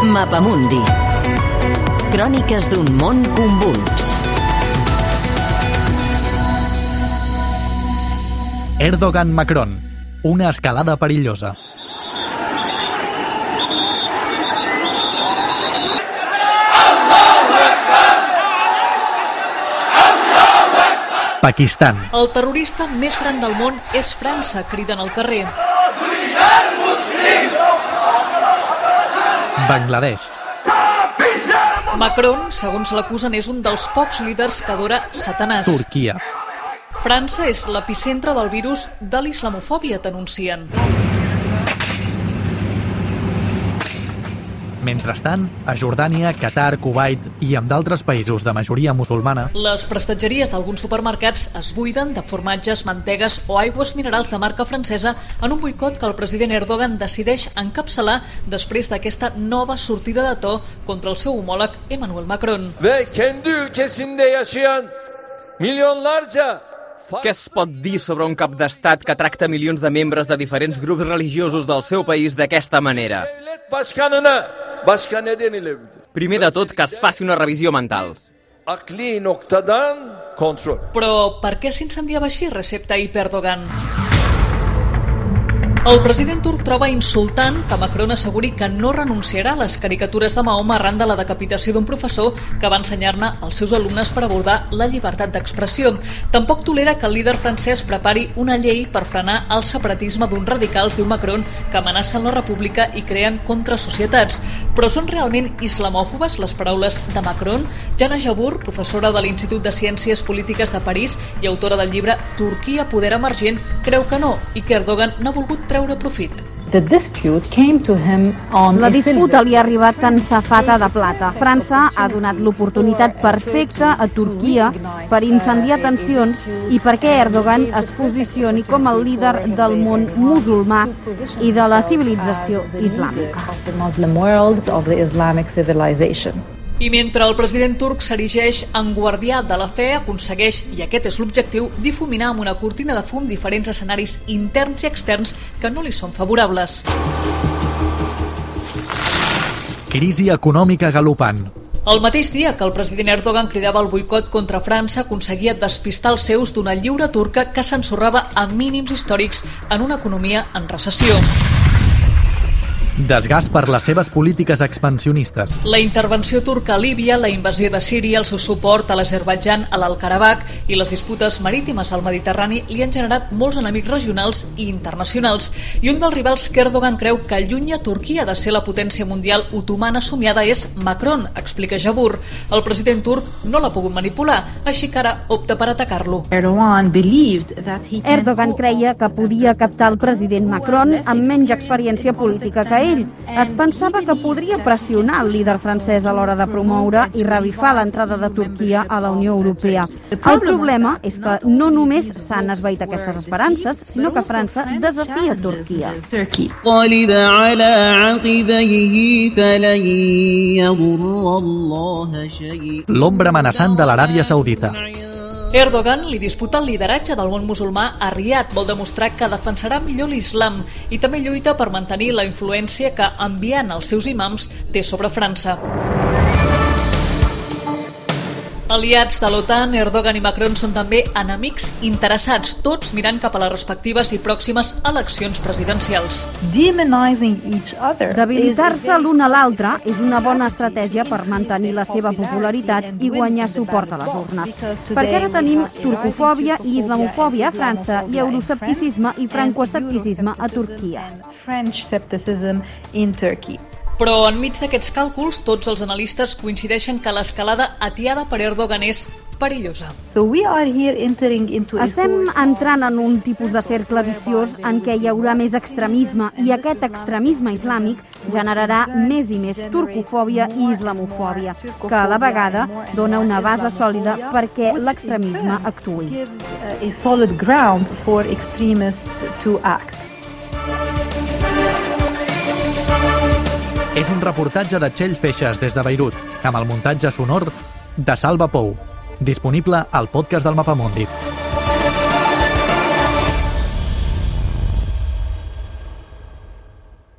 Mapamundi. Cròniques d'un món convuls. Erdogan-Macron. Una escalada perillosa. Pakistan. El terrorista més gran del món és França, criden al carrer. Bangladesh. Macron, segons l'acusen, és un dels pocs líders que adora Satanàs. Turquia. França és l'epicentre del virus de l'islamofòbia, denuncien. Mentrestant, a Jordània, Qatar, Kuwait i amb d'altres països de majoria musulmana, Les prestatgeries d'alguns supermercats es buiden de formatges, mantegues o aigües minerals de marca francesa en un boicot que el president Erdogan decideix encapçalar després d'aquesta nova sortida de to contra el seu homòleg Emmanuel Macron. ve kendi ülkesinde yaşayan milyonlarca Què es pot dir sobre un cap d'estat que tracta milions de membres de diferents grups religiosos del seu país d'aquesta manera? Devlet başkanına başka ne denilebilir? Primer de tot, que es faci una revisió mental. Akli noktadan kontrol. Però per què s'incendiava així Recep Tayyip Erdogan? El president turc troba insultant que Macron asseguri que no renunciarà a les caricatures de Mahoma arran de la decapitació d'un professor que va ensenyar-ne als seus alumnes per abordar la llibertat d'expressió. Tampoc tolera que el líder francès prepari una llei per frenar el separatisme d'uns radicals, diu Macron, que amenacen la república i creen contrasocietats. Però són realment islamòfobes les paraules de Macron? Jana Jabour, professora de l'Institut de Ciències Polítiques de París i autora del llibre Turquia, poder emergent, creu que no i que Erdogan n'ha volgut treure profit. The dispute came to him on La disputa li ha arribat en safata de plata. França ha donat l'oportunitat perfecta a Turquia per incendiar tensions i perquè Erdogan es posicioni com el líder del món musulmà i de la civilització islàmica. I mentre el president turc s'erigeix en guardià de la fe, aconsegueix, i aquest és l'objectiu, difuminar amb una cortina de fum diferents escenaris interns i externs que no li són favorables. crisi econòmica galopant. El mateix dia que el president Erdogan cridava el boicot contra França, aconseguia despistar els seus d'una lliure turca que s'ensorrava a mínims històrics en una economia en recessió. Desgast per les seves polítiques expansionistes. La intervenció turca a Líbia, la invasió de Síria, el seu suport a l'Azerbaidjan, a l'Alkarabakh i les disputes marítimes al Mediterrani li han generat molts enemics regionals i internacionals. I un dels rivals que Erdogan creu que allunya Turquia de ser la potència mundial otomana somiada és Macron, explica Jabur. El president turc no l'ha pogut manipular, així que ara opta per atacar-lo. Erdogan creia que podia captar el president Macron amb menys experiència política que ell Es pensava que podria pressionar el líder francès a l'hora de promoure i revifar l'entrada de Turquia a la Unió Europea. El problema és que no només s'han esvaït aquestes esperances, sinó que França desafia Turquia. Turkey. انقلب على عقبيه فلن يضر الله شيئا L'ombra amenaçant de l'Aràbia Saudita. Erdogan li disputa el lideratge del món musulmà a Riyadh, vol demostrar que defensarà millor l'islam i també lluita per mantenir la influència que enviant els seus imams té sobre França. Aliats de l'OTAN, Erdogan i Macron són també enemics interessats, tots mirant cap a les respectives i pròximes eleccions presidencials. Demonizing each other. Debilitar-se l'un a l'altre és una bona estratègia per mantenir la seva popularitat i guanyar suport a les urnes. Perquè ara tenim turcofòbia i islamofòbia a França i euroscepticisme i francoescepticisme a Turquia. French scepticism in Turkey. Però enmig d'aquests càlculs, tots els analistes coincideixen que l'escalada atiada per Erdogan és perillosa. So we are here entering into Estem entrant en un tipus de cercle viciós en què hi haurà més extremisme i aquest extremisme islàmic generarà més i més turcofòbia i islamofòbia, que a la vegada dona una base sòlida perquè l'extremisme uh, a solid ground for extremists to act. És un reportatge de Txell Feixes des de Beirut, amb el muntatge sonor de Salva Pou. Disponible al podcast del Mapamundi.